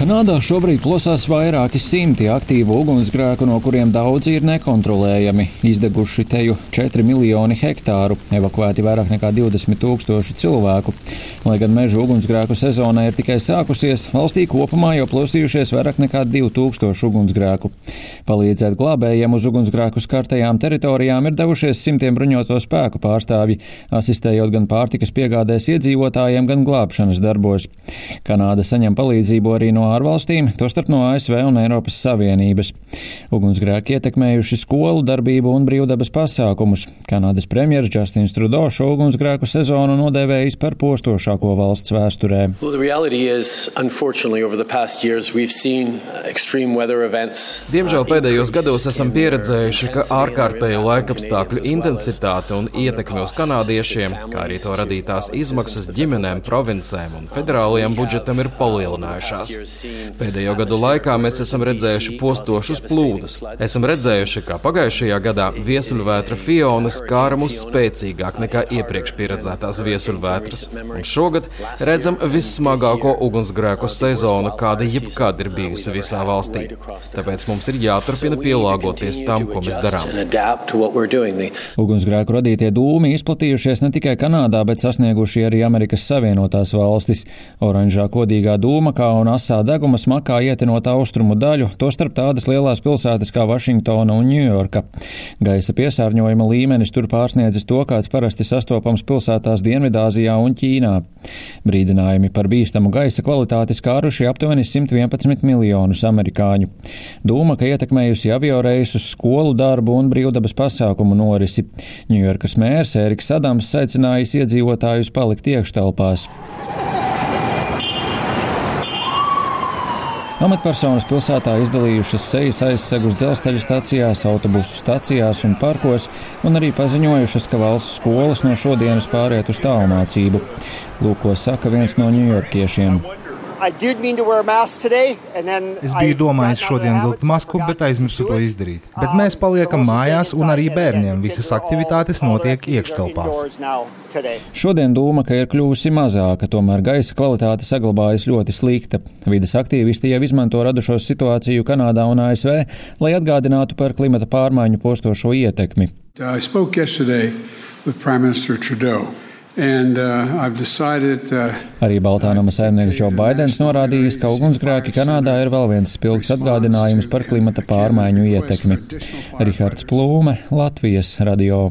Kanādā šobrīd plosās vairāki simti aktīvu ugunsgrēku, no kuriem daudzi ir nekontrolējami. Izdeguši teju 4 miljoni hektāru, evakuēti vairāk nekā 20 tūkstoši cilvēku. Lai gan meža ugunsgrēku sezona ir tikai sākusies, valstī kopumā jau plosījušies vairāk nekā 2000 ugunsgrēku. Palīdzēt glābējiem uz ugunsgrēku skartajām teritorijām ir devušies simtiem bruņoto spēku pārstāvji, asistējot gan pārtikas piegādēs iedzīvotājiem, gan glābšanas darbos. Kanāda saņem palīdzību arī no ārvalstīm, tostarp no ASV un Eiropas Savienības. Ugunsgrēki ietekmējuši skolu darbību un brīvdabas pasākumus. Kanādas premjerministrs Justins Trudeau šo ugunsgrēku sezonu nodēvējis par postošāko valsts vēsturē. Diemžēl pēdējos gados esam pieredzējuši, ka ārkārtēju laikapstākļu intensitāte un ietekme uz kanādiešiem, kā arī to radītās izmaksas ģimenēm, provincēm un federālajiem budžetam ir palielinājušās. Pēdējo gadu laikā mēs esam redzējuši postošus plūdus. Esam redzējuši, kā pagājušajā gadā viesuļvētra Fiona skāra mūs spēcīgāk nekā iepriekš pieredzētās viesuļvētras. Un šogad redzam vissmagāko ugunsgrēku sezonu, kāda jebkad ir bijusi visā valstī. Tāpēc mums ir jāturpina pielāgoties tam, ko mēs darām. Ugunsgrēku radītie dūmi izplatījušies ne tikai Kanādā, bet sasnieguši arī Amerikas Savienotās valstis. Oranžā kodīgā dūma kā un asā deguma smakā ietinot austrumu daļu, tostarp tādas lielās pilsētas kā Vašingtona un Ņujorka. Gaisa piesārņojuma līmenis tur pārsniedzis to, kāds parasti sastopams pilsētās Dienvidāzijā un Ķīnā. Brīdinājumi par bīstamu gaisa kvalitāti skāruši aptuveni 111 miljonus amerikāņu. Dūma, ka ietekmējusi avio reisus, skolu darbu un brīvdabas pasākumu norisi. Ņujorkas mērs Ēriks Adams aicinājis iedzīvotājus palikt iekštelpās. Amatpersonas pilsētā izdalījušas sejas aizsegus dzelzceļa stacijās, autobusu stacijās un parkos, un arī paziņojušas, ka valsts skolas no šodienas pāriet uz tālmācību. Lūk, ko saka viens no ņujorkiešiem. Es biju domājis šodien vilkt masku, bet aizmirsu to izdarīt. Bet mēs paliekam mājās, un arī bērniem visas aktivitātes notiek iekštelpās. Šodien doma, ka ir kļuvusi mazāka, tomēr gaisa kvalitāte saglabājas ļoti slikta. Vides aktīvisti jau izmanto radušos situāciju Kanādā un ASV, lai atgādinātu par klimata pārmaiņu postošo ietekmi. I spoke yesterday with Prime Minister Trudeau. Uh, uh, Arī Baltānama saimnieks Džo Baidens norādījis, ka ugunsgrēki Kanādā ir vēl viens spilgts atgādinājums par klimata pārmaiņu ietekmi. Rihards Plūme, Latvijas radio.